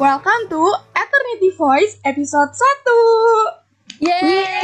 Welcome to Eternity Voice episode 1 Yeay!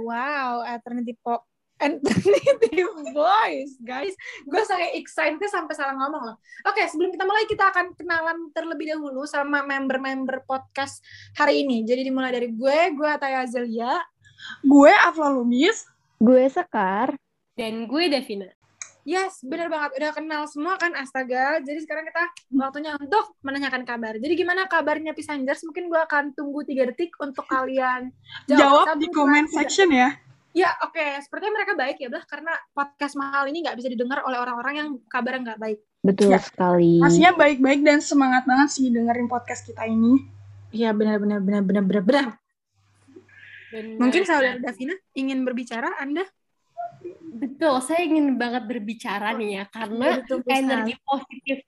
Wow, Eternity Pop Eternity Voice, guys. Gue sangat excited sampai salah ngomong loh. Oke, sebelum kita mulai kita akan kenalan terlebih dahulu sama member-member podcast hari ini. Jadi dimulai dari gue, gue Ataya Azelia. Gue Afla Lubis Gue Sekar. Dan gue Davina. Yes, bener banget. Udah kenal semua kan, astaga. Jadi sekarang kita waktunya untuk menanyakan kabar. Jadi gimana kabarnya Pisangers? Mungkin gue akan tunggu tiga detik untuk kalian Jawab Satu, di comment section ya Ya, oke. Sepertinya mereka baik ya, Blah. Karena podcast mahal ini nggak bisa didengar oleh orang-orang yang kabarnya nggak baik. Betul Ya. sekali. Pastinya baik-baik dan semangat banget sih dengerin podcast kita ini Iya, benar, benar, benar, benar, benar, benar. Dan Mungkin saudara Davina ingin berbicara, Anda? Betul, saya ingin banget berbicara nih ya karena Betul, energi positif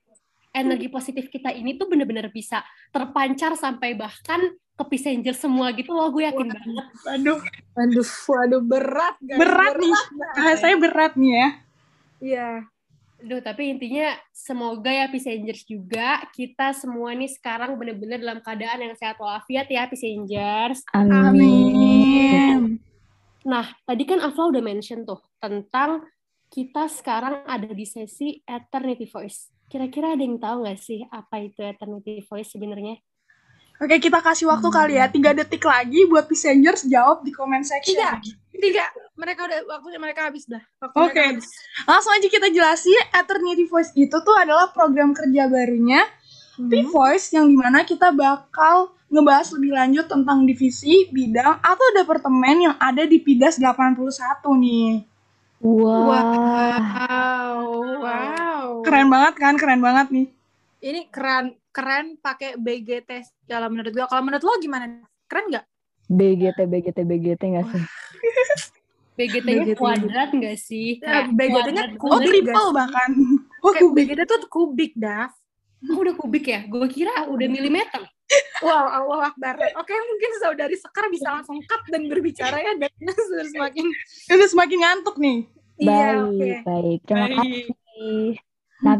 energi positif kita ini tuh bener-bener bisa terpancar sampai bahkan ke passenger semua gitu loh gue yakin Wah. banget. Aduh, Waduh, waduh, berat, guys. berat nih Bahasanya berat nih ya Iya. Aduh, tapi intinya semoga ya passengers juga kita semua nih sekarang bener-bener dalam keadaan yang sehat walafiat ya passengers. Amin Nah, tadi kan Afla udah mention tuh tentang kita sekarang ada di sesi Eternity Voice. Kira-kira ada yang tahu nggak sih apa itu Eternity Voice sebenarnya? Oke, kita kasih waktu kali ya tiga detik lagi buat passengers jawab di comment section. Tiga. Tiga. Mereka udah, waktunya mereka habis dah. Oke. habis. Langsung aja kita jelasin, Eternity Voice itu tuh adalah program kerja barunya Hmm. P-Voice yang di mana kita bakal ngebahas lebih lanjut tentang divisi, bidang, atau departemen yang ada di PIDAS 81 nih. Wah. Wow. Wow. Keren banget kan? Keren banget nih. Ini keren keren pakai BGT kalau menurut gua. Kalau menurut lo gimana? Keren nggak? BGT, BGT, BGT nggak sih? BGT-nya BGT. kuadrat nggak sih? Ya, Kayak BGT-nya kuadrat Oh, kubik banget. triple bahkan. Oh, kubik. BGT tuh kubik, Dav. Oh, udah kubik ya? Gue kira udah milimeter. Wow, Allah Akbar. Oke, mungkin saudari Sekar bisa langsung cut dan berbicara ya. Dan sudah semakin... Udah semakin ngantuk nih. Iya, baik, oke. baik. Terima Baik. kasih. Nah,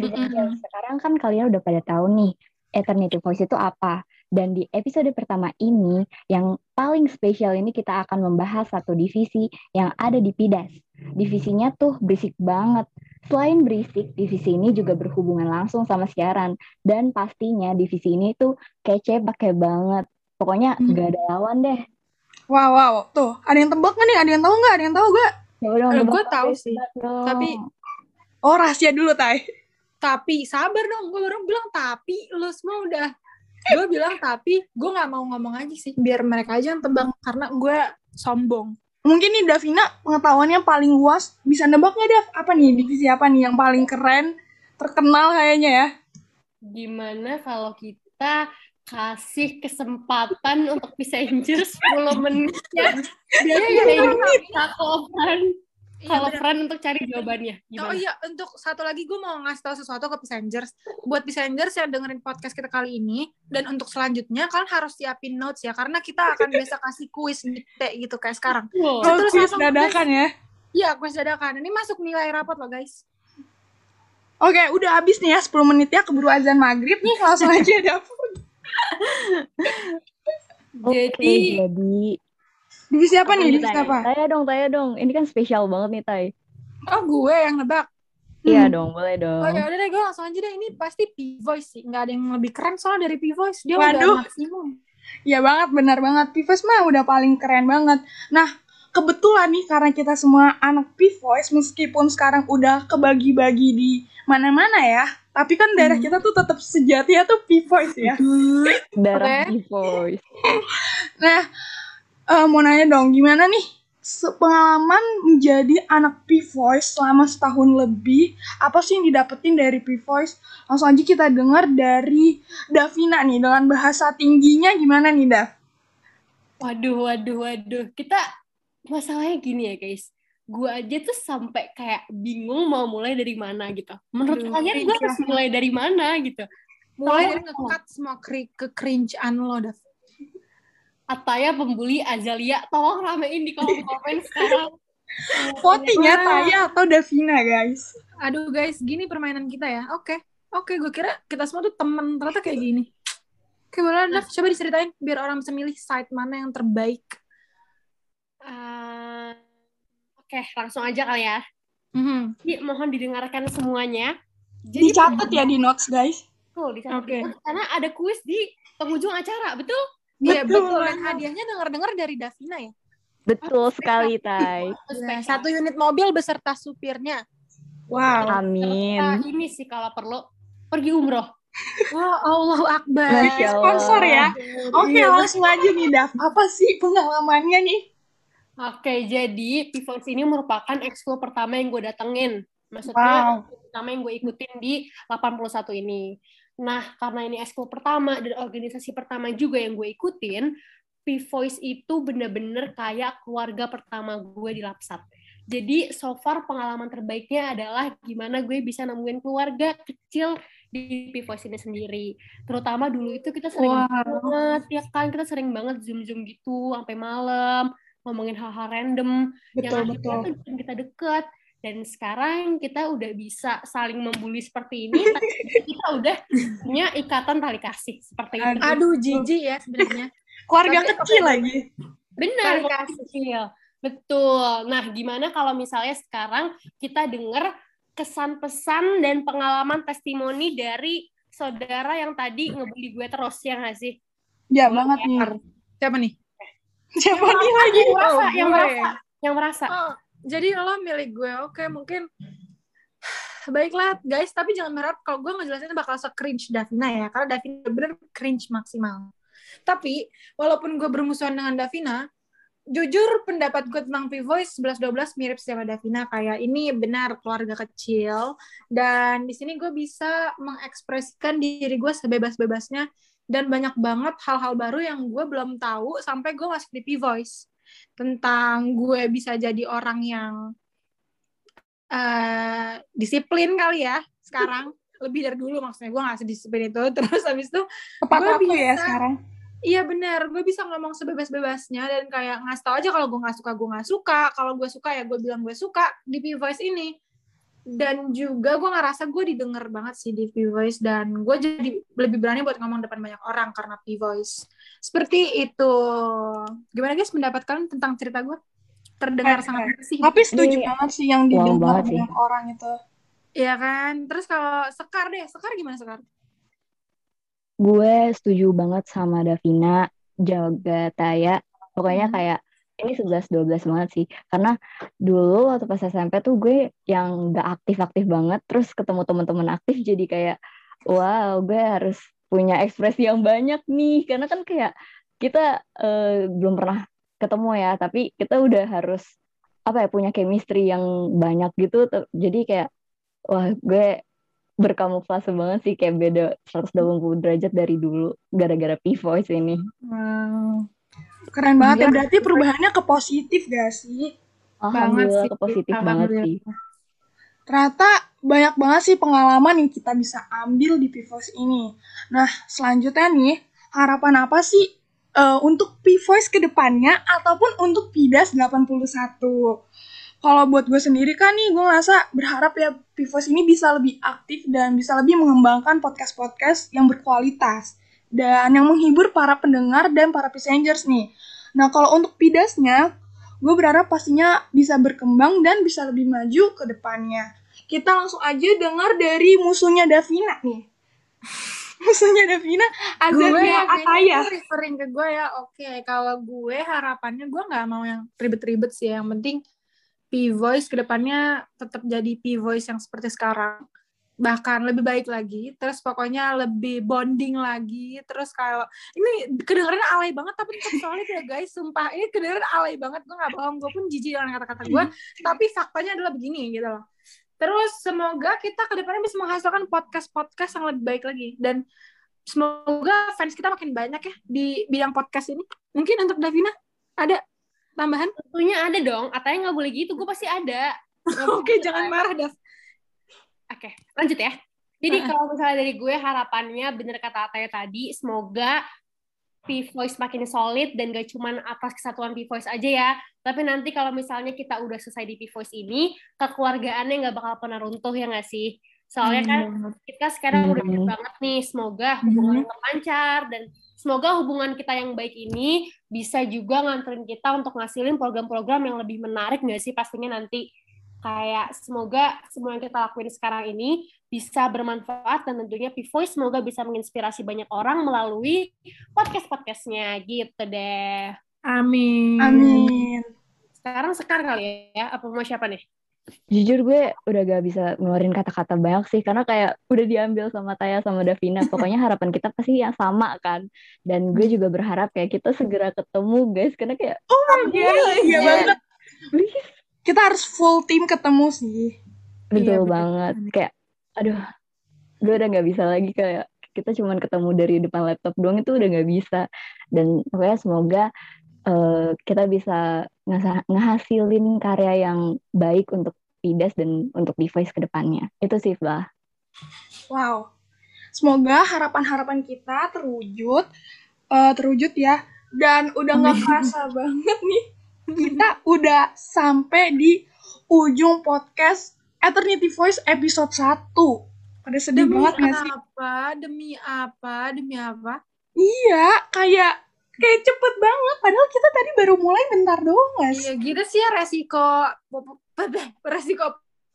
sekarang kan kalian udah pada tahu nih, Eternity Voice itu apa. Dan di episode pertama ini, yang paling spesial ini kita akan membahas satu divisi yang ada di PIDAS. Divisinya tuh berisik banget. Selain berisik, divisi ini juga berhubungan langsung sama siaran. Dan pastinya divisi ini tuh kece pakai banget. Pokoknya Hmm. gak ada lawan deh. Wow, wow. Tuh, ada yang tebak nggak nih? Ada yang tahu nggak? Ada yang tahu nggak? Ya udah, gue tahu sih, tapi- Oh, rahasia dulu, Tay. Tapi, sabar dong. Gue baru bilang tapi. Lo semua udah... Gue bilang tapi, gue nggak mau ngomong aja sih. Biar mereka aja yang tebak. Karena gue sombong. Mungkin nih Davina pengetahuannya paling luas. Bisa nebak nggak, Dav? Apa nih? Divisi apa nih yang paling keren? Terkenal kayaknya ya. Gimana kalau kita kasih kesempatan untuk passengers 10 menit ya? Biar Iya, iya, bisa kalau friend, Iya, kalau bener. friend untuk cari jawabannya. Oh Gimana? iya, untuk satu lagi gue mau ngasih tahu sesuatu ke passengers. Buat passengers yang dengerin podcast kita kali ini, dan untuk selanjutnya kalian harus siapin notes ya, karena kita akan biasa kasih kuis dikte gitu kayak sekarang. Wow. Oh, terus kuis dadakan ya. Iya, kuis dadakan. Ini masuk nilai rapat loh guys. Oke, udah habis nih ya 10 menit ya keburu azan maghrib nih langsung aja. Oke, Jadi- jadi Divisi apa nih? Divisi apa? Tanya dong, tanya dong. Ini kan spesial banget nih, Tay. Oh gue yang nebak. Iya Hmm. dong, boleh dong. Oh ya udah deh, gue langsung aja deh. Ini pasti P-Voice sih. Nggak ada yang lebih keren soalnya dari P-Voice. Dia Waduh. udah maksimum. Ya banget, benar banget. Pivos mah udah paling keren banget. Nah, kebetulan nih karena kita semua anak P-Voice meskipun sekarang udah kebagi-bagi di mana-mana ya, tapi kan daerah Hmm. kita tuh tetap sejati ya tuh P-Voice ya. Darah Oke. di voice. Nah, eh, mau nanya dong, gimana nih pengalaman menjadi anak P-Voice selama setahun lebih? Apa sih yang didapetin dari P-Voice? Langsung aja kita dengar dari Davina nih, dengan bahasa tingginya gimana nih, Dav? Waduh, waduh, waduh. Kita masalahnya gini ya guys. Gue aja tuh sampai kayak bingung mau mulai dari mana gitu. Menurut Aduh, kalian gue harus ya. mulai dari mana gitu? Mulai dari nge-cut semua kri- ke-cringe-an lo, Dav. Ataya pembuli Azalia, tolong ramein di kolom komen sekarang. Votingnya. Taya atau Davina, guys. Aduh guys, gini permainan kita ya. Oke. Oke, gue kira kita semua tuh temen ternyata kayak gini. Oke, boleh coba diceritain biar orang bisa milih site mana yang terbaik. Eh, Oke, langsung aja kali ya. Mhm. Jadi mohon didengarkan semuanya. Jadi Dicatat ya di notes guys. betul, dicatat. Oke. Karena ada kuis di penghujung acara, betul? Iya, Betul betul. Dan hadiahnya denger-dengar dari Davina ya. Betul sekali, Tai. Nah, satu unit mobil beserta supirnya. Wow. Amin. Nah, ini sih kalau perlu pergi umroh. Wah, Allahu Akbar. Masya Allah. Sponsor ya. Oke, Iya. langsung aja nih, Dav. Apa sih pengalamannya nih? Oke, jadi Pivox ini merupakan ekskul pertama yang gue datengin. Maksudnya Wow. pertama yang gue ikutin di 81 ini. Nah, karena ini ekskul pertama dan organisasi pertama juga yang gue ikutin, P-Voice itu bener-bener kayak keluarga pertama gue di Lapsat. Jadi so far pengalaman terbaiknya adalah gimana gue bisa nemuin keluarga kecil di P-Voice ini sendiri. Terutama dulu itu kita sering Wow. banget, ya kan kita sering banget zoom-zoom gitu sampai malam, ngomongin hal-hal random yang Betul, akhirnya betul. tuh bikin kita deket. Dan sekarang kita udah bisa saling membuli seperti ini, tapi kita udah punya ikatan tali kasih seperti itu. Aduh, jijik ya sebenarnya. Keluarga Tapi- kecil lagi. Benar, Tali kasih. kecil. Betul. Nah, gimana kalau misalnya sekarang kita dengar kesan pesan dan pengalaman testimoni dari saudara yang tadi ngebully gue terus, ya nggak sih? Ya banget nih. Siapa nih? Siapa nih lagi? Yang merasa, Oh, yang merasa, yang merasa. Oh, jadi lo milik gue. Oke, mungkin baiklah guys, tapi jangan berharap kalau gue ngejelasin bakal se-cringe Davina ya, karena Davina bener cringe maksimal. Tapi walaupun gue bermusuhan dengan Davina, jujur pendapat gue tentang P-Voice 11-12 mirip sama Davina kayak ini benar keluarga kecil dan di sini gue bisa mengekspresikan diri gue sebebas-bebasnya dan banyak banget hal-hal baru yang gue belum tahu sampai gue masuk di P-Voice tentang gue bisa jadi orang yang eh disiplin kali ya sekarang lebih dari dulu maksudnya gue gak sedisiplin itu terus habis itu Gue ya bisa. sekarang. Iya benar, gue bisa ngomong sebebas-bebasnya dan kayak ngasih tau aja kalau gue nggak suka gue nggak suka, kalau gue suka ya gue bilang gue suka di P Voice ini. Dan juga gue ngerasa gue didengar banget sih di P Voice dan gue jadi lebih berani buat ngomong depan banyak orang karena P Voice. Seperti itu. Gimana guys pendapat kalian tentang cerita gue? Terdengar Keren, sangat bersih. Tapi setuju Ini- banget sih yang Wow didengar sih. banyak orang itu. Iya kan? Terus kalau Sekar deh, Sekar gimana Sekar? Gue setuju banget sama Davina, Jaga Taya. Pokoknya Hmm. kayak ini 11-12 banget sih. Karena dulu waktu pas SMP tuh gue yang gak aktif-aktif banget. Terus ketemu teman-teman aktif jadi kayak, wow gue harus punya ekspresi yang banyak nih. Karena kan kayak kita eh, belum pernah ketemu ya. Tapi kita udah harus apa ya punya chemistry yang banyak gitu. Jadi kayak, wah gue berkamuflase banget sih kayak beda 180 derajat dari dulu gara-gara P-Voice ini. Wow. Keren banget ya. Berarti perubahannya ke positif gak sih? Alhamdulillah sih, ke positif banget sih. Ternyata banyak banget sih pengalaman yang kita bisa ambil di P-Voice ini. Nah, selanjutnya nih, harapan apa sih eh, untuk P-Voice ke depannya ataupun untuk PIDAS 81? Kalau buat gue sendiri kan nih, gue ngerasa berharap ya P-Voice ini bisa lebih aktif dan bisa lebih mengembangkan podcast-podcast yang berkualitas dan yang menghibur para pendengar dan para passengers nih. Nah, kalau untuk PIDAS-nya, gue berharap pastinya bisa berkembang dan bisa lebih maju ke depannya. Kita langsung aja dengar dari musuhnya Davina nih. musuhnya Davina, gue Azazia Ataya. itu referring ke gue ya oke kalau gue harapannya gue nggak mau yang ribet-ribet sih yang penting P Voice ke depannya tetap jadi P Voice yang seperti sekarang bahkan lebih baik lagi terus pokoknya lebih bonding lagi terus kalau ini kedengarannya alay banget tapi tetap solid ya guys sumpah ini kedengaran alay banget gue nggak bohong gue pun jijik dengan kata-kata gue tapi faktanya adalah begini gitu loh terus semoga kita ke depannya bisa menghasilkan podcast-podcast yang lebih baik lagi dan semoga fans kita makin banyak ya di bidang podcast ini mungkin untuk Davina ada tambahan Tentunya ada dong. Atanya nggak boleh gitu. Gue pasti ada. oke jangan marah Dav Oke, lanjut ya. Jadi kalau misalnya dari gue harapannya bener kata Ataya tadi, semoga P-Voice makin solid dan gak cuman atas kesatuan P-Voice aja ya. Tapi nanti kalau misalnya kita udah selesai di P-Voice ini, kekeluargaannya nggak bakal pernah runtuh ya nggak sih? Soalnya kan Hmm. kita sekarang udah Hmm. banget nih. Semoga hubungan tetap lancar dan semoga hubungan kita yang baik ini bisa juga nganterin kita untuk ngasilin program-program yang lebih menarik nggak sih pastinya nanti kayak semoga semua yang kita lakuin sekarang ini bisa bermanfaat dan tentunya P-Voice semoga bisa menginspirasi banyak orang melalui podcast-podcastnya gitu deh. Amin. Amin. Sekarang Sekar kali ya, apa mau siapa nih? Jujur gue udah gak bisa ngeluarin kata-kata banyak sih karena kayak udah diambil sama Taya sama Davina. Pokoknya harapan kita pasti yang sama kan. Dan gue juga berharap kayak kita segera ketemu guys karena kayak Oh my god, iya banget. please Kita harus full team ketemu sih. betul betul. banget kayak aduh gue udah nggak bisa lagi kayak kita cuman ketemu dari depan laptop doang itu udah nggak bisa dan pokoknya semoga eh, kita bisa ngehasilin karya yang baik untuk Pidas dan untuk device ke depannya itu sih bah Wow. Semoga harapan-harapan kita terwujud, eh, terwujud ya. Dan udah nggak kerasa banget nih. Kita udah sampai di ujung podcast Eternity Voice episode 1. Pada sedih Demi banget nggak sih? apa? Demi apa? Demi apa? Iya, kayak kayak cepet banget. Padahal kita tadi baru mulai bentar doang sih? Iya gitu sih ya resiko resiko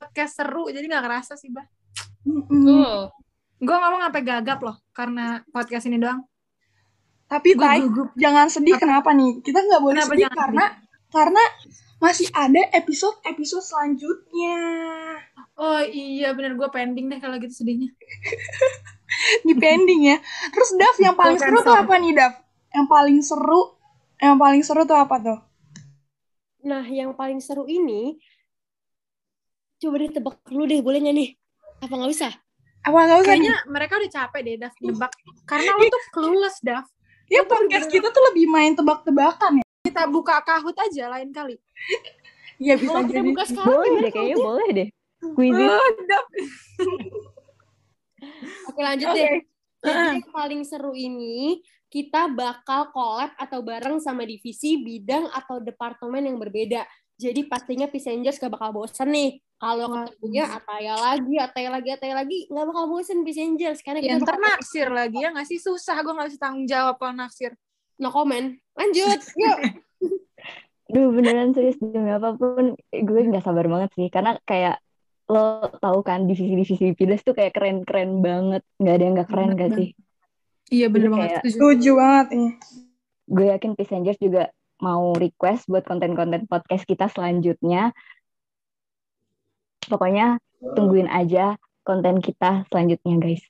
podcast seru jadi nggak kerasa sih bah. Mm-mm. Tuh. Gue ngomong sampai gagap loh karena podcast ini doang. Tapi gugup. jangan sedih kenapa nih? Kita nggak boleh Kenapa sedih jangan karena karena masih ada episode-episode selanjutnya. Oh iya bener gue pending deh kalau gitu sedihnya. di pending ya. Terus Dav yang paling Bukan seru tuh apa nih Dav? Yang paling seru, yang paling seru tuh apa tuh? Nah, yang paling seru ini, coba deh tebak dulu deh, boleh nggak nih? Apa nggak usah? Apa nggak usah nih? Kayaknya mereka udah capek deh Dav nebak. Karena lo tuh clueless Dav. Ya podcast kita tuh lebih main tebak-tebakan ya. Kita buka kahut aja lain kali. Iya bisa Boleh kita jadi. buka sekarang boleh deh kayaknya kalau- boleh deh Dav. Oke lanjut Oke. deh. Jadi yang paling seru ini kita bakal collab atau bareng sama divisi, bidang atau departemen yang berbeda. Jadi pastinya Passengers gak bakal bosen nih. Kalau ketemunya Ataya lagi, Ataya lagi, Ataya lagi, nggak bakal bosen Passengers karena Ya kita ntar naksir lagi ya nggak sih? Susah gue nggak bisa tanggung jawab kalau naksir. no comment. Lanjut, yuk. Duh beneran serius demi apa pun gue nggak sabar banget sih karena kayak lo tahu kan divisi-divisi Pidas tuh kayak keren-keren banget nggak ada yang nggak keren gak sih Iya bener Jadi banget. kayak- Setuju. Banget nih. gue yakin Passengers juga mau request buat konten-konten podcast kita selanjutnya. Pokoknya tungguin aja konten kita selanjutnya guys.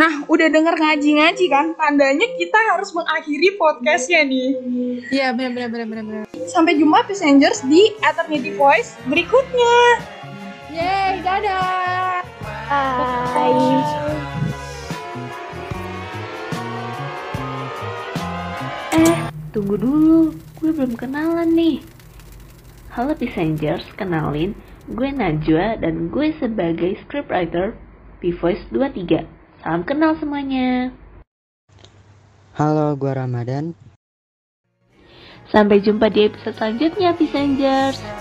Nah, udah denger ngaji-ngaji kan? Tandanya kita harus mengakhiri podcastnya nih. Iya bener. bener. Sampai jumpa Passengers di Eternity Voice berikutnya. Yeay, dadah. Bye. Eh, tunggu dulu. Gue belum kenalan nih. Halo Passengers, kenalin. Gue Najwa dan gue sebagai scriptwriter P-Voice 23. Salam kenal semuanya. Halo, gua Ramadan. Sampai jumpa di episode selanjutnya, Passengers.